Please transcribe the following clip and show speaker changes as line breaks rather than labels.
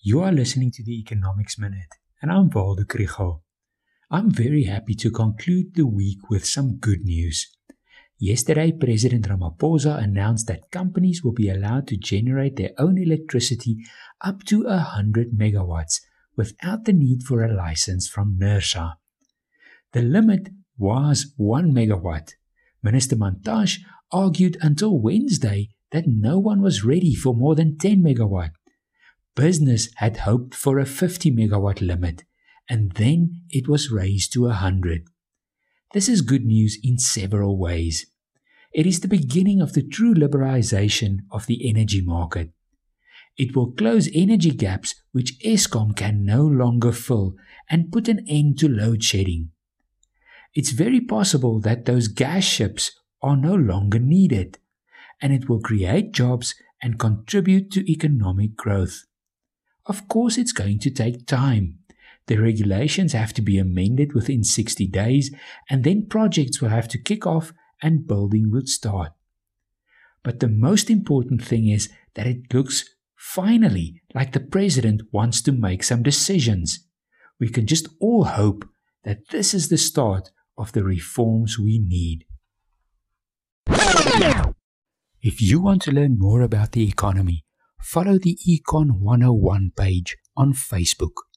You are listening to the Economics Minute, and I'm Waldo Krugell. I'm very happy to conclude the week with some good news. Yesterday, President Ramaphosa announced that companies will be allowed to generate their own electricity up to 100 megawatts without the need for a license from NERSA. The limit was 1 megawatt. Minister Mantashe argued until Wednesday that no one was ready for more than 10 megawatt. Business had hoped for a 50 megawatt limit, and then it was raised to 100. This is good news in several ways. It is the beginning of the true liberalization of the energy market. It will close energy gaps which Eskom can no longer fill and put an end to load shedding. It's very possible that those gas ships are no longer needed, and it will create jobs and contribute to economic growth. Of course, it's going to take time. The regulations have to be amended within 60 days, and then projects will have to kick off and building will start. But the most important thing is that it looks finally like the president wants to make some decisions. We can just all hope that this is the start of the reforms we need. If you want to learn more about the economy, follow the Econ 101 page on Facebook.